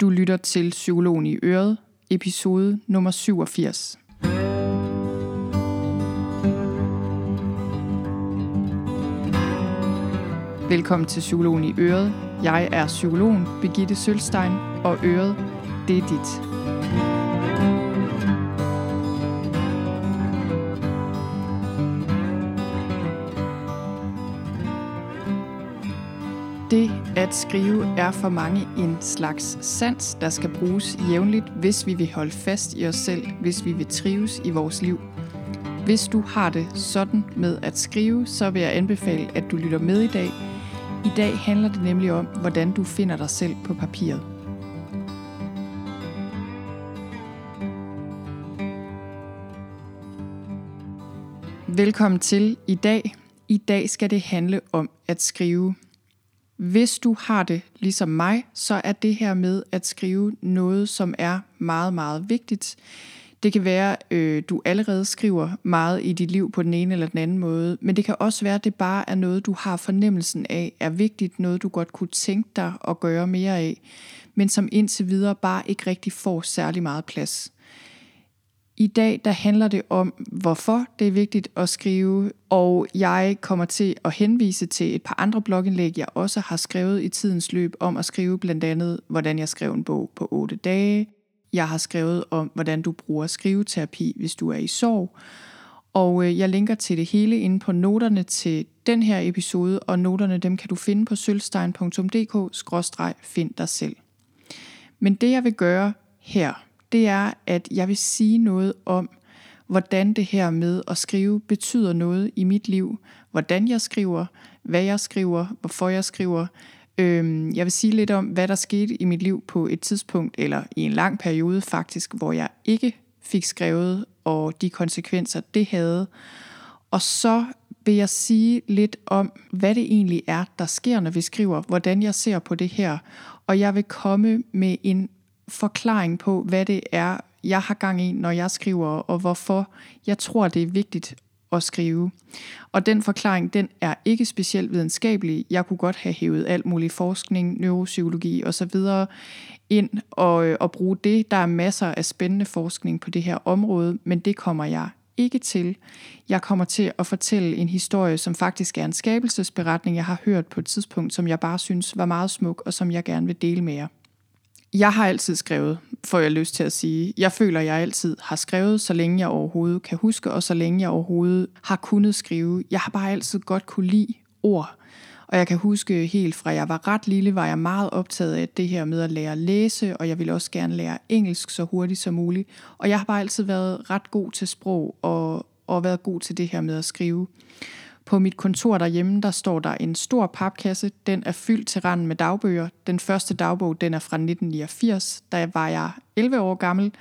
Du lytter til Psykologen i Øret, episode nummer 87. Velkommen til Psykologen i Øret. Jeg er psykologen Begitte Sølstein, og Øret, det er dit. Det at skrive er for mange en slags sans, der skal bruges jævnligt, hvis vi vil holde fast i os selv, hvis vi vil trives i vores liv. Hvis du har det sådan med at skrive, så vil jeg anbefale, at du lytter med i dag. I dag handler det nemlig om, hvordan du finder dig selv på papiret. Velkommen til i dag. I dag skal det handle om at skrive. Hvis du har det ligesom mig, så er det her med at skrive noget, som er meget, meget vigtigt. Det kan være, øh, du allerede skriver meget i dit liv på den ene eller den anden måde, men det kan også være, at det bare er noget, du har fornemmelsen af er vigtigt, noget du godt kunne tænke dig at gøre mere af, men som indtil videre bare ikke rigtig får særlig meget plads. I dag der handler det om, hvorfor det er vigtigt at skrive, og jeg kommer til at henvise til et par andre blogindlæg, jeg også har skrevet i tidens løb om at skrive blandt andet, hvordan jeg skrev en bog på 8 dage. Jeg har skrevet om, hvordan du bruger skriveterapi, hvis du er i sorg. Og øh, jeg linker til det hele inde på noterne til den her episode, og noterne dem kan du finde på sølvstein.dk-find dig selv. Men det jeg vil gøre her, det er, at jeg vil sige noget om, hvordan det her med at skrive betyder noget i mit liv. Hvordan jeg skriver, hvad jeg skriver, hvorfor jeg skriver. Øhm, jeg vil sige lidt om, hvad der skete i mit liv på et tidspunkt, eller i en lang periode faktisk, hvor jeg ikke fik skrevet, og de konsekvenser, det havde. Og så vil jeg sige lidt om, hvad det egentlig er, der sker, når vi skriver, hvordan jeg ser på det her. Og jeg vil komme med en forklaring på, hvad det er, jeg har gang i, når jeg skriver, og hvorfor jeg tror, det er vigtigt at skrive. Og den forklaring, den er ikke specielt videnskabelig. Jeg kunne godt have hævet alt mulig forskning, neuropsykologi osv. ind og, øh, og bruge det. Der er masser af spændende forskning på det her område, men det kommer jeg ikke til. Jeg kommer til at fortælle en historie, som faktisk er en skabelsesberetning, jeg har hørt på et tidspunkt, som jeg bare synes var meget smuk, og som jeg gerne vil dele med jer. Jeg har altid skrevet, får jeg lyst til at sige. Jeg føler, jeg altid har skrevet, så længe jeg overhovedet kan huske, og så længe jeg overhovedet har kunnet skrive. Jeg har bare altid godt kunne lide ord. Og jeg kan huske helt fra jeg var ret lille, var jeg meget optaget af det her med at lære at læse, og jeg ville også gerne lære engelsk så hurtigt som muligt. Og jeg har bare altid været ret god til sprog, og, og været god til det her med at skrive. På mit kontor derhjemme, der står der en stor papkasse. Den er fyldt til randen med dagbøger. Den første dagbog, den er fra 1989. Da var jeg 11 år gammel.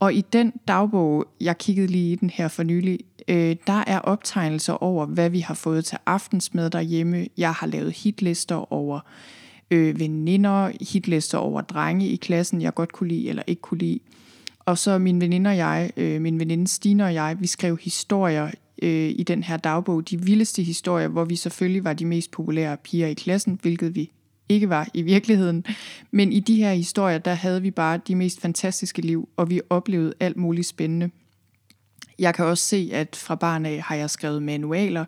Og i den dagbog, jeg kiggede lige i den her for nylig, øh, der er optegnelser over, hvad vi har fået til aftensmad derhjemme. Jeg har lavet hitlister over øh, veninder, hitlister over drenge i klassen, jeg godt kunne lide eller ikke kunne lide. Og så min veninde og jeg, øh, min veninde Stine og jeg, vi skrev historier øh, i den her dagbog de vildeste historier, hvor vi selvfølgelig var de mest populære piger i klassen, hvilket vi ikke var i virkeligheden. Men i de her historier, der havde vi bare de mest fantastiske liv, og vi oplevede alt muligt spændende. Jeg kan også se, at fra barn af har jeg skrevet manualer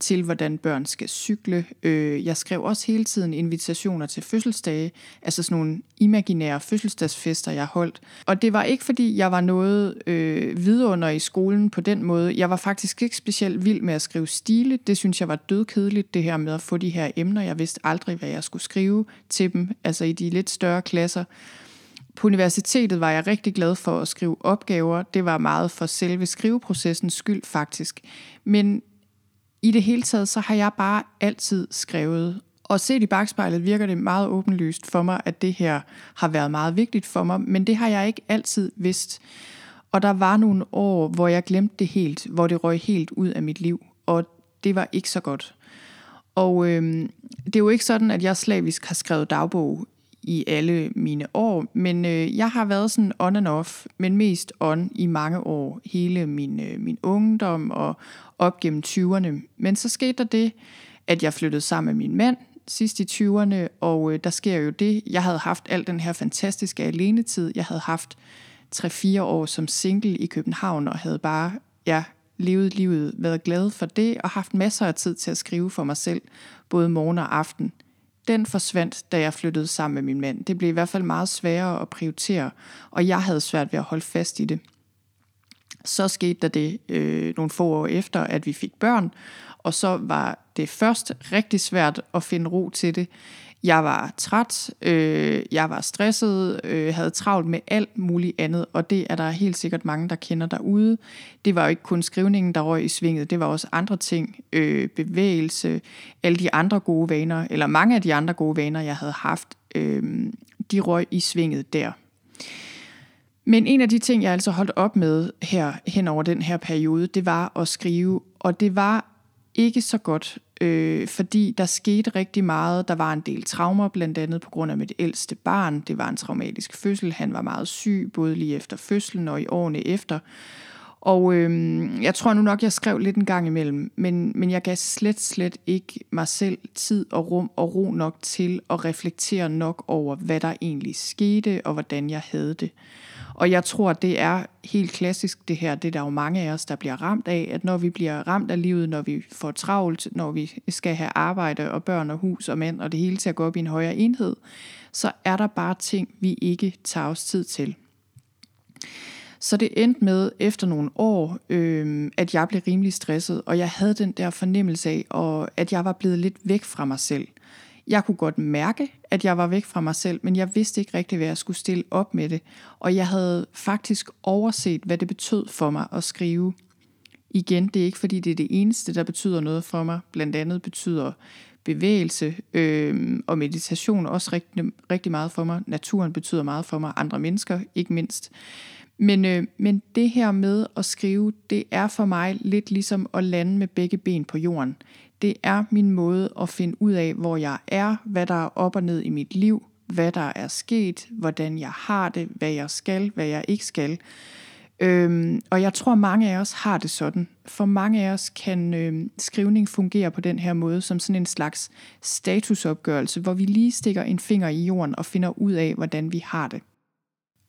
til, hvordan børn skal cykle. Øh, jeg skrev også hele tiden invitationer til fødselsdage, altså sådan nogle imaginære fødselsdagsfester, jeg holdt. Og det var ikke, fordi jeg var noget øh, vidunder i skolen på den måde. Jeg var faktisk ikke specielt vild med at skrive stile. Det synes jeg var dødkedeligt, det her med at få de her emner. Jeg vidste aldrig, hvad jeg skulle skrive til dem, altså i de lidt større klasser. På universitetet var jeg rigtig glad for at skrive opgaver. Det var meget for selve skriveprocessens skyld faktisk. Men i det hele taget, så har jeg bare altid skrevet. Og set i bagspejlet virker det meget åbenlyst for mig, at det her har været meget vigtigt for mig, men det har jeg ikke altid vidst. Og der var nogle år, hvor jeg glemte det helt, hvor det røg helt ud af mit liv, og det var ikke så godt. Og øhm, det er jo ikke sådan, at jeg slavisk har skrevet dagbog i alle mine år, men øh, jeg har været sådan on and off, men mest on i mange år, hele min, øh, min ungdom og op gennem 20'erne. Men så skete der det, at jeg flyttede sammen med min mand sidst i 20'erne, og øh, der sker jo det. Jeg havde haft al den her fantastiske alenetid. Jeg havde haft 3-4 år som single i København, og havde bare ja, levet livet, været glad for det, og haft masser af tid til at skrive for mig selv, både morgen og aften. Den forsvandt, da jeg flyttede sammen med min mand. Det blev i hvert fald meget sværere at prioritere, og jeg havde svært ved at holde fast i det. Så skete der det øh, nogle få år efter, at vi fik børn, og så var det først rigtig svært at finde ro til det. Jeg var træt, øh, jeg var stresset, øh, havde travlt med alt muligt andet, og det er der helt sikkert mange, der kender derude. Det var jo ikke kun skrivningen, der røg i svinget, det var også andre ting, øh, bevægelse, alle de andre gode vaner, eller mange af de andre gode vaner, jeg havde haft, øh, de røg i svinget der. Men en af de ting, jeg altså holdt op med her hen over den her periode, det var at skrive, og det var ikke så godt, øh, fordi der skete rigtig meget. Der var en del traumer, blandt andet på grund af mit ældste barn. Det var en traumatisk fødsel. Han var meget syg, både lige efter fødslen og i årene efter. Og øh, jeg tror nu nok, jeg skrev lidt en gang imellem, men, men jeg gav slet, slet ikke mig selv tid og rum og ro nok til at reflektere nok over, hvad der egentlig skete og hvordan jeg havde det. Og jeg tror, det er helt klassisk det her, det er der jo mange af os, der bliver ramt af, at når vi bliver ramt af livet, når vi får travlt, når vi skal have arbejde og børn og hus og mænd og det hele til at gå op i en højere enhed, så er der bare ting, vi ikke tager os tid til. Så det endte med efter nogle år, øh, at jeg blev rimelig stresset, og jeg havde den der fornemmelse af, og at jeg var blevet lidt væk fra mig selv. Jeg kunne godt mærke, at jeg var væk fra mig selv, men jeg vidste ikke rigtigt, hvad jeg skulle stille op med det. Og jeg havde faktisk overset, hvad det betød for mig at skrive. Igen, det er ikke fordi, det er det eneste, der betyder noget for mig. Blandt andet betyder bevægelse øh, og meditation også rigtig, rigtig meget for mig. Naturen betyder meget for mig. Andre mennesker, ikke mindst. Men, øh, men det her med at skrive, det er for mig lidt ligesom at lande med begge ben på jorden. Det er min måde at finde ud af, hvor jeg er, hvad der er op og ned i mit liv, hvad der er sket, hvordan jeg har det, hvad jeg skal, hvad jeg ikke skal. Øhm, og jeg tror, mange af os har det sådan. For mange af os kan øhm, skrivning fungere på den her måde, som sådan en slags statusopgørelse, hvor vi lige stikker en finger i jorden og finder ud af, hvordan vi har det.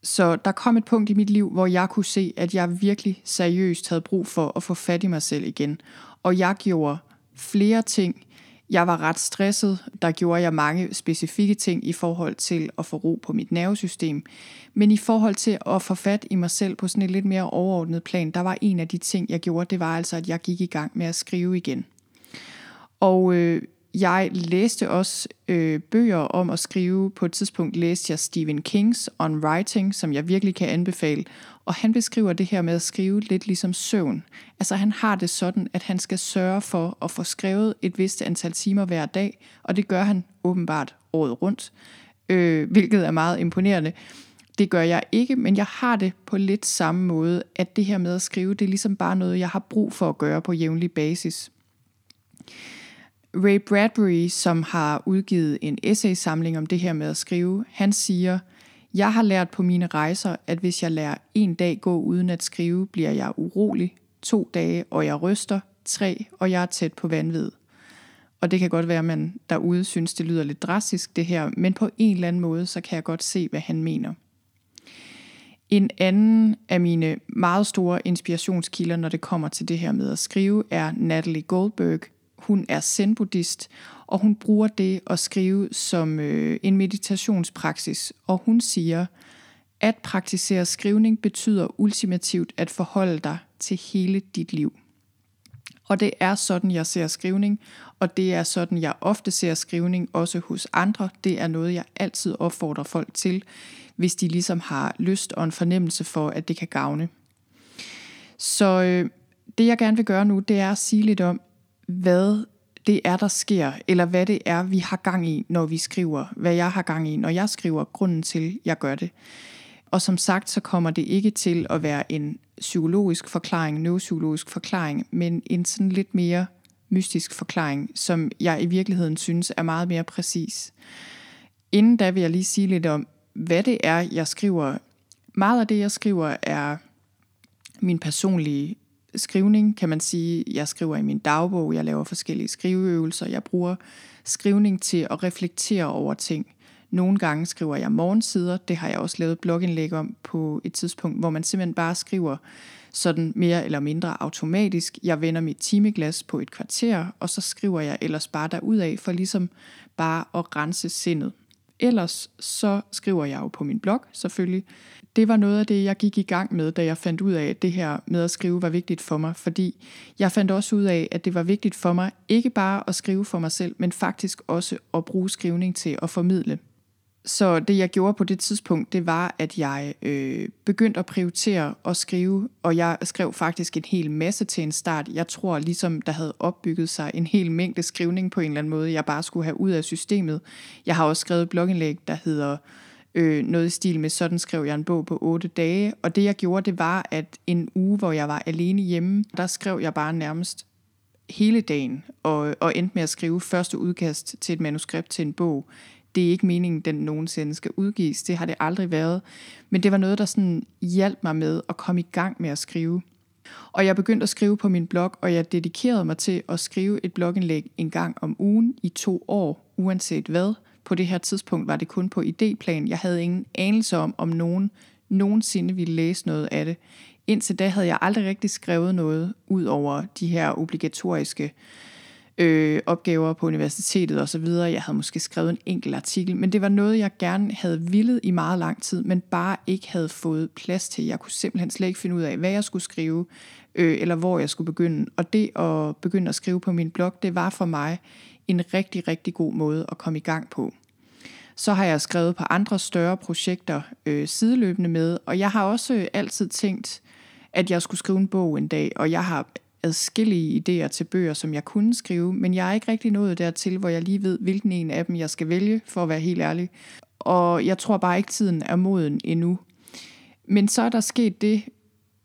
Så der kom et punkt i mit liv, hvor jeg kunne se, at jeg virkelig seriøst havde brug for at få fat i mig selv igen. Og jeg gjorde flere ting. Jeg var ret stresset. Der gjorde jeg mange specifikke ting i forhold til at få ro på mit nervesystem. Men i forhold til at få fat i mig selv på sådan et lidt mere overordnet plan, der var en af de ting, jeg gjorde, det var altså, at jeg gik i gang med at skrive igen. Og øh, jeg læste også øh, bøger om at skrive. På et tidspunkt læste jeg Stephen Kings On Writing, som jeg virkelig kan anbefale. Og han beskriver det her med at skrive lidt ligesom søvn. Altså han har det sådan, at han skal sørge for at få skrevet et vist antal timer hver dag, og det gør han åbenbart året rundt, øh, hvilket er meget imponerende. Det gør jeg ikke, men jeg har det på lidt samme måde, at det her med at skrive, det er ligesom bare noget, jeg har brug for at gøre på jævnlig basis. Ray Bradbury, som har udgivet en essaysamling om det her med at skrive, han siger, jeg har lært på mine rejser, at hvis jeg lærer en dag gå uden at skrive, bliver jeg urolig, to dage, og jeg ryster, tre, og jeg er tæt på vanvid. Og det kan godt være, at man derude synes, det lyder lidt drastisk det her, men på en eller anden måde, så kan jeg godt se, hvad han mener. En anden af mine meget store inspirationskilder, når det kommer til det her med at skrive, er Natalie Goldberg, hun er zen-buddhist, og hun bruger det at skrive som øh, en meditationspraksis. Og hun siger, at praktisere skrivning betyder ultimativt at forholde dig til hele dit liv. Og det er sådan, jeg ser skrivning, og det er sådan, jeg ofte ser skrivning også hos andre. Det er noget, jeg altid opfordrer folk til, hvis de ligesom har lyst og en fornemmelse for, at det kan gavne. Så øh, det jeg gerne vil gøre nu, det er at sige lidt om, hvad det er, der sker, eller hvad det er, vi har gang i, når vi skriver, hvad jeg har gang i, når jeg skriver, grunden til, jeg gør det. Og som sagt, så kommer det ikke til at være en psykologisk forklaring, neuropsykologisk forklaring, men en sådan lidt mere mystisk forklaring, som jeg i virkeligheden synes er meget mere præcis. Inden da vil jeg lige sige lidt om, hvad det er, jeg skriver. Meget af det, jeg skriver, er min personlige skrivning, kan man sige. Jeg skriver i min dagbog, jeg laver forskellige skriveøvelser, jeg bruger skrivning til at reflektere over ting. Nogle gange skriver jeg morgensider, det har jeg også lavet blogindlæg om på et tidspunkt, hvor man simpelthen bare skriver sådan mere eller mindre automatisk. Jeg vender mit timeglas på et kvarter, og så skriver jeg ellers bare af for ligesom bare at rense sindet. Ellers så skriver jeg jo på min blog selvfølgelig. Det var noget af det, jeg gik i gang med, da jeg fandt ud af, at det her med at skrive var vigtigt for mig. Fordi jeg fandt også ud af, at det var vigtigt for mig ikke bare at skrive for mig selv, men faktisk også at bruge skrivning til at formidle så det jeg gjorde på det tidspunkt, det var, at jeg øh, begyndte at prioritere at skrive, og jeg skrev faktisk en hel masse til en start. Jeg tror ligesom, der havde opbygget sig en hel mængde skrivning på en eller anden måde, jeg bare skulle have ud af systemet. Jeg har også skrevet et blogindlæg, der hedder øh, noget i stil med, sådan skrev jeg en bog på otte dage. Og det jeg gjorde, det var, at en uge, hvor jeg var alene hjemme, der skrev jeg bare nærmest hele dagen, og, og endte med at skrive første udkast til et manuskript til en bog det er ikke meningen, den nogensinde skal udgives. Det har det aldrig været. Men det var noget, der sådan hjalp mig med at komme i gang med at skrive. Og jeg begyndte at skrive på min blog, og jeg dedikerede mig til at skrive et blogindlæg en gang om ugen i to år, uanset hvad. På det her tidspunkt var det kun på idéplan. Jeg havde ingen anelse om, om nogen nogensinde ville læse noget af det. Indtil da havde jeg aldrig rigtig skrevet noget ud over de her obligatoriske øh, øh, opgaver på universitetet osv. Jeg havde måske skrevet en enkelt artikel, men det var noget, jeg gerne havde villet i meget lang tid, men bare ikke havde fået plads til. Jeg kunne simpelthen slet ikke finde ud af, hvad jeg skulle skrive, øh, eller hvor jeg skulle begynde. Og det at begynde at skrive på min blog, det var for mig en rigtig, rigtig god måde at komme i gang på. Så har jeg skrevet på andre større projekter øh, sideløbende med, og jeg har også øh, altid tænkt, at jeg skulle skrive en bog en dag, og jeg har adskillige idéer til bøger, som jeg kunne skrive, men jeg er ikke rigtig nået dertil, hvor jeg lige ved, hvilken en af dem jeg skal vælge, for at være helt ærlig. Og jeg tror bare ikke, tiden er moden endnu. Men så er der sket det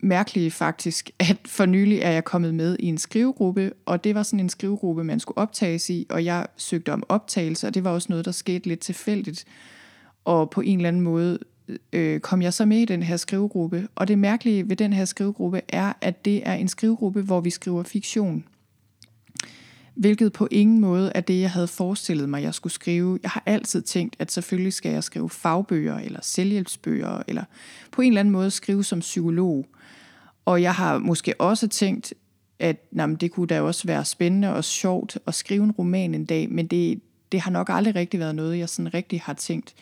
mærkelige faktisk, at for nylig er jeg kommet med i en skrivegruppe, og det var sådan en skrivegruppe, man skulle optages i, og jeg søgte om optagelse, og det var også noget, der skete lidt tilfældigt. Og på en eller anden måde øh, kom jeg så med i den her skrivegruppe. Og det mærkelige ved den her skrivegruppe er, at det er en skrivegruppe, hvor vi skriver fiktion. Hvilket på ingen måde er det, jeg havde forestillet mig, jeg skulle skrive. Jeg har altid tænkt, at selvfølgelig skal jeg skrive fagbøger, eller selvhjælpsbøger, eller på en eller anden måde skrive som psykolog. Og jeg har måske også tænkt, at jamen, det kunne da også være spændende og sjovt at skrive en roman en dag, men det, det har nok aldrig rigtig været noget, jeg sådan rigtig har tænkt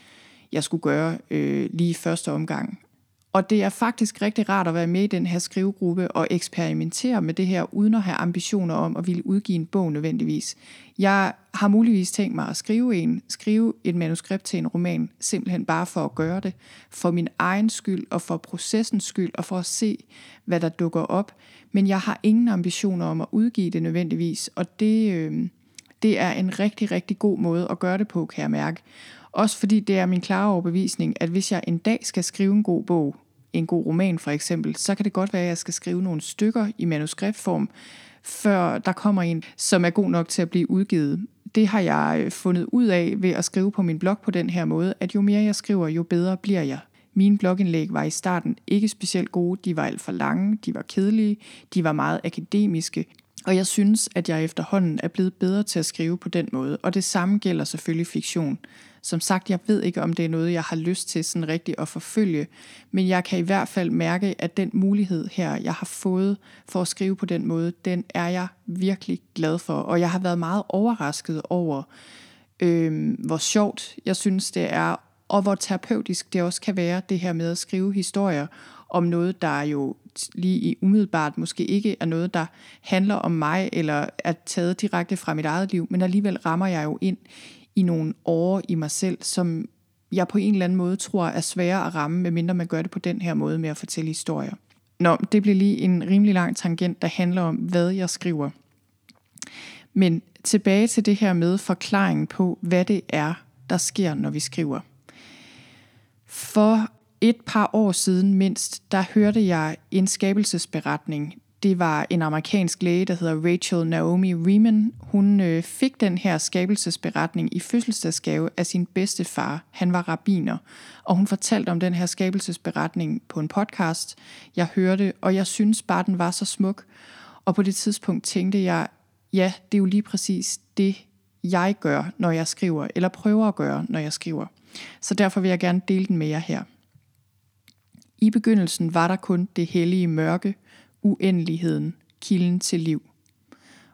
jeg skulle gøre øh, lige første omgang. Og det er faktisk rigtig rart at være med i den her skrivegruppe og eksperimentere med det her, uden at have ambitioner om at ville udgive en bog nødvendigvis. Jeg har muligvis tænkt mig at skrive en, skrive et manuskript til en roman, simpelthen bare for at gøre det, for min egen skyld og for processens skyld og for at se, hvad der dukker op. Men jeg har ingen ambitioner om at udgive det nødvendigvis, og det, øh, det er en rigtig, rigtig god måde at gøre det på, kan jeg mærke. Også fordi det er min klare overbevisning, at hvis jeg en dag skal skrive en god bog, en god roman for eksempel, så kan det godt være, at jeg skal skrive nogle stykker i manuskriptform, før der kommer en, som er god nok til at blive udgivet. Det har jeg øh, fundet ud af ved at skrive på min blog på den her måde, at jo mere jeg skriver, jo bedre bliver jeg. Mine blogindlæg var i starten ikke specielt gode, de var alt for lange, de var kedelige, de var meget akademiske, og jeg synes, at jeg efterhånden er blevet bedre til at skrive på den måde, og det samme gælder selvfølgelig fiktion. Som sagt, jeg ved ikke, om det er noget, jeg har lyst til sådan rigtigt at forfølge, men jeg kan i hvert fald mærke, at den mulighed her, jeg har fået for at skrive på den måde, den er jeg virkelig glad for, og jeg har været meget overrasket over, øh, hvor sjovt jeg synes, det er, og hvor terapeutisk det også kan være, det her med at skrive historier om noget, der jo lige i umiddelbart måske ikke er noget, der handler om mig, eller er taget direkte fra mit eget liv, men alligevel rammer jeg jo ind i nogle år i mig selv, som jeg på en eller anden måde tror er svære at ramme, medmindre man gør det på den her måde med at fortælle historier. Nå, det bliver lige en rimelig lang tangent, der handler om, hvad jeg skriver. Men tilbage til det her med forklaringen på, hvad det er, der sker, når vi skriver. For et par år siden mindst, der hørte jeg en skabelsesberetning det var en amerikansk læge, der hedder Rachel Naomi Riemann. Hun øh, fik den her skabelsesberetning i fødselsdagsgave af sin bedste far. Han var rabiner, og hun fortalte om den her skabelsesberetning på en podcast. Jeg hørte, og jeg synes bare, den var så smuk. Og på det tidspunkt tænkte jeg, ja, det er jo lige præcis det, jeg gør, når jeg skriver, eller prøver at gøre, når jeg skriver. Så derfor vil jeg gerne dele den med jer her. I begyndelsen var der kun det hellige mørke, uendeligheden, kilden til liv.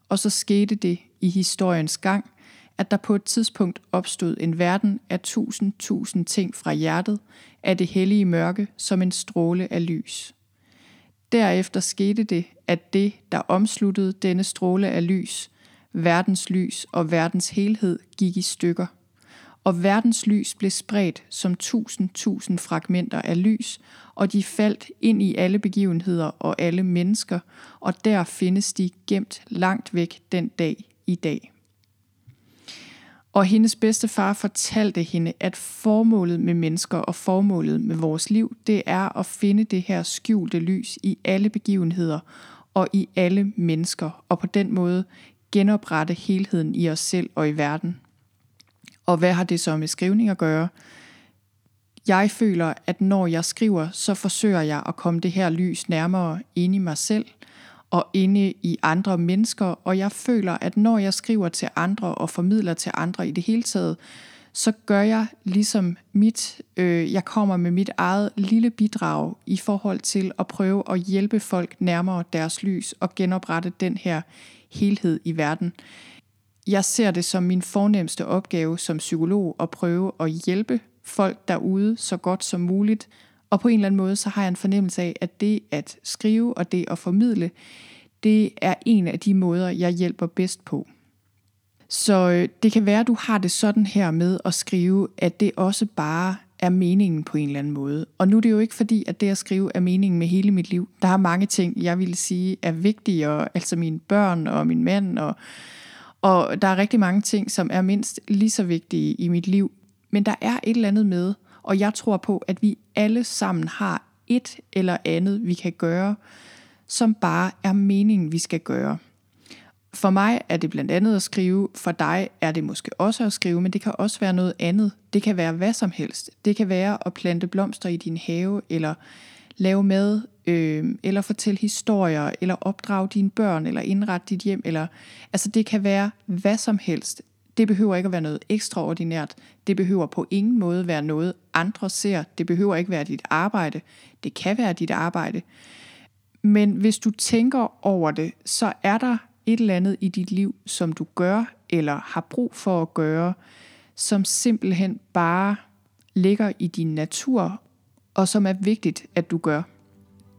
Og så skete det i historiens gang, at der på et tidspunkt opstod en verden af tusind tusind ting fra hjertet af det hellige mørke som en stråle af lys. Derefter skete det, at det, der omsluttede denne stråle af lys, verdens lys og verdens helhed, gik i stykker – og verdens lys blev spredt som tusind tusind fragmenter af lys, og de faldt ind i alle begivenheder og alle mennesker, og der findes de gemt langt væk den dag i dag. Og hendes bedste far fortalte hende, at formålet med mennesker og formålet med vores liv, det er at finde det her skjulte lys i alle begivenheder og i alle mennesker, og på den måde genoprette helheden i os selv og i verden. Og hvad har det så med skrivning at gøre? Jeg føler, at når jeg skriver, så forsøger jeg at komme det her lys nærmere ind i mig selv og inde i andre mennesker. Og jeg føler, at når jeg skriver til andre og formidler til andre i det hele taget, så gør jeg ligesom mit, øh, jeg kommer med mit eget lille bidrag i forhold til at prøve at hjælpe folk nærmere deres lys og genoprette den her helhed i verden jeg ser det som min fornemmeste opgave som psykolog at prøve at hjælpe folk derude så godt som muligt. Og på en eller anden måde, så har jeg en fornemmelse af, at det at skrive og det at formidle, det er en af de måder, jeg hjælper bedst på. Så øh, det kan være, at du har det sådan her med at skrive, at det også bare er meningen på en eller anden måde. Og nu er det jo ikke fordi, at det at skrive er meningen med hele mit liv. Der er mange ting, jeg vil sige er vigtige, altså mine børn og min mand og og der er rigtig mange ting, som er mindst lige så vigtige i mit liv. Men der er et eller andet med, og jeg tror på, at vi alle sammen har et eller andet, vi kan gøre, som bare er meningen, vi skal gøre. For mig er det blandt andet at skrive, for dig er det måske også at skrive, men det kan også være noget andet. Det kan være hvad som helst. Det kan være at plante blomster i din have, eller lave mad, øh, eller fortælle historier, eller opdrage dine børn, eller indrette dit hjem, eller altså det kan være hvad som helst. Det behøver ikke at være noget ekstraordinært. Det behøver på ingen måde være noget, andre ser. Det behøver ikke være dit arbejde. Det kan være dit arbejde. Men hvis du tænker over det, så er der et eller andet i dit liv, som du gør, eller har brug for at gøre, som simpelthen bare ligger i din natur, og som er vigtigt, at du gør.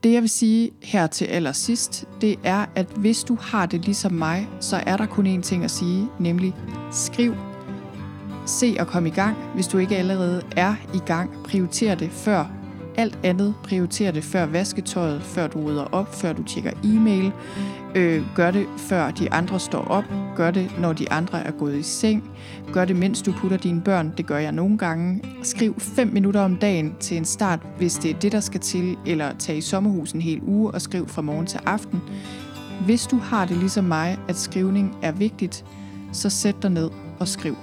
Det jeg vil sige her til allersidst, det er, at hvis du har det ligesom mig, så er der kun én ting at sige, nemlig skriv. Se og kom i gang, hvis du ikke allerede er i gang. Prioriter det før alt andet. Prioriter det før vasketøjet, før du rydder op, før du tjekker e-mail. Øh, gør det før de andre står op. Gør det, når de andre er gået i seng. Gør det, mens du putter dine børn. Det gør jeg nogle gange. Skriv 5 minutter om dagen til en start, hvis det er det, der skal til. Eller tag i sommerhus en hel uge og skriv fra morgen til aften. Hvis du har det ligesom mig, at skrivning er vigtigt, så sæt dig ned og skriv.